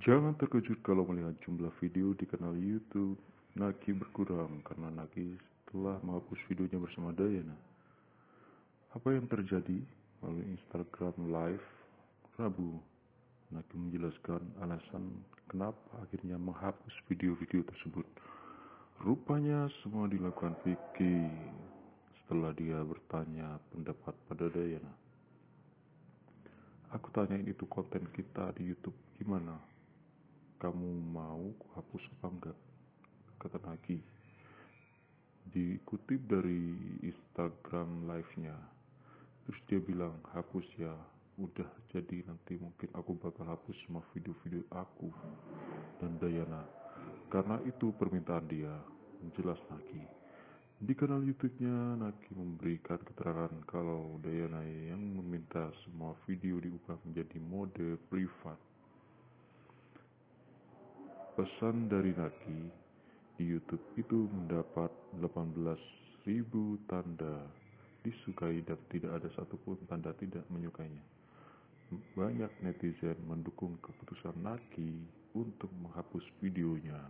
Jangan terkejut kalau melihat jumlah video di kanal YouTube Naki berkurang karena Naki telah menghapus videonya bersama Dayana. Apa yang terjadi? Melalui Instagram Live Rabu, Naki menjelaskan alasan kenapa akhirnya menghapus video-video tersebut. Rupanya semua dilakukan Vicky setelah dia bertanya pendapat pada Dayana. Aku tanyain itu konten kita di YouTube gimana? Kamu mau hapus apa enggak? Kata Naki dikutip dari Instagram live-nya. Terus dia bilang hapus ya udah jadi nanti mungkin aku bakal hapus semua video-video aku dan Dayana. Karena itu permintaan dia jelas Naki di kanal YouTube-nya Naki memberikan keterangan kalau Dayana yang meminta semua video diubah menjadi mode privat Pesan dari Naki di YouTube itu mendapat 18.000 tanda disukai dan tidak ada satupun tanda tidak menyukainya. Banyak netizen mendukung keputusan Naki untuk menghapus videonya.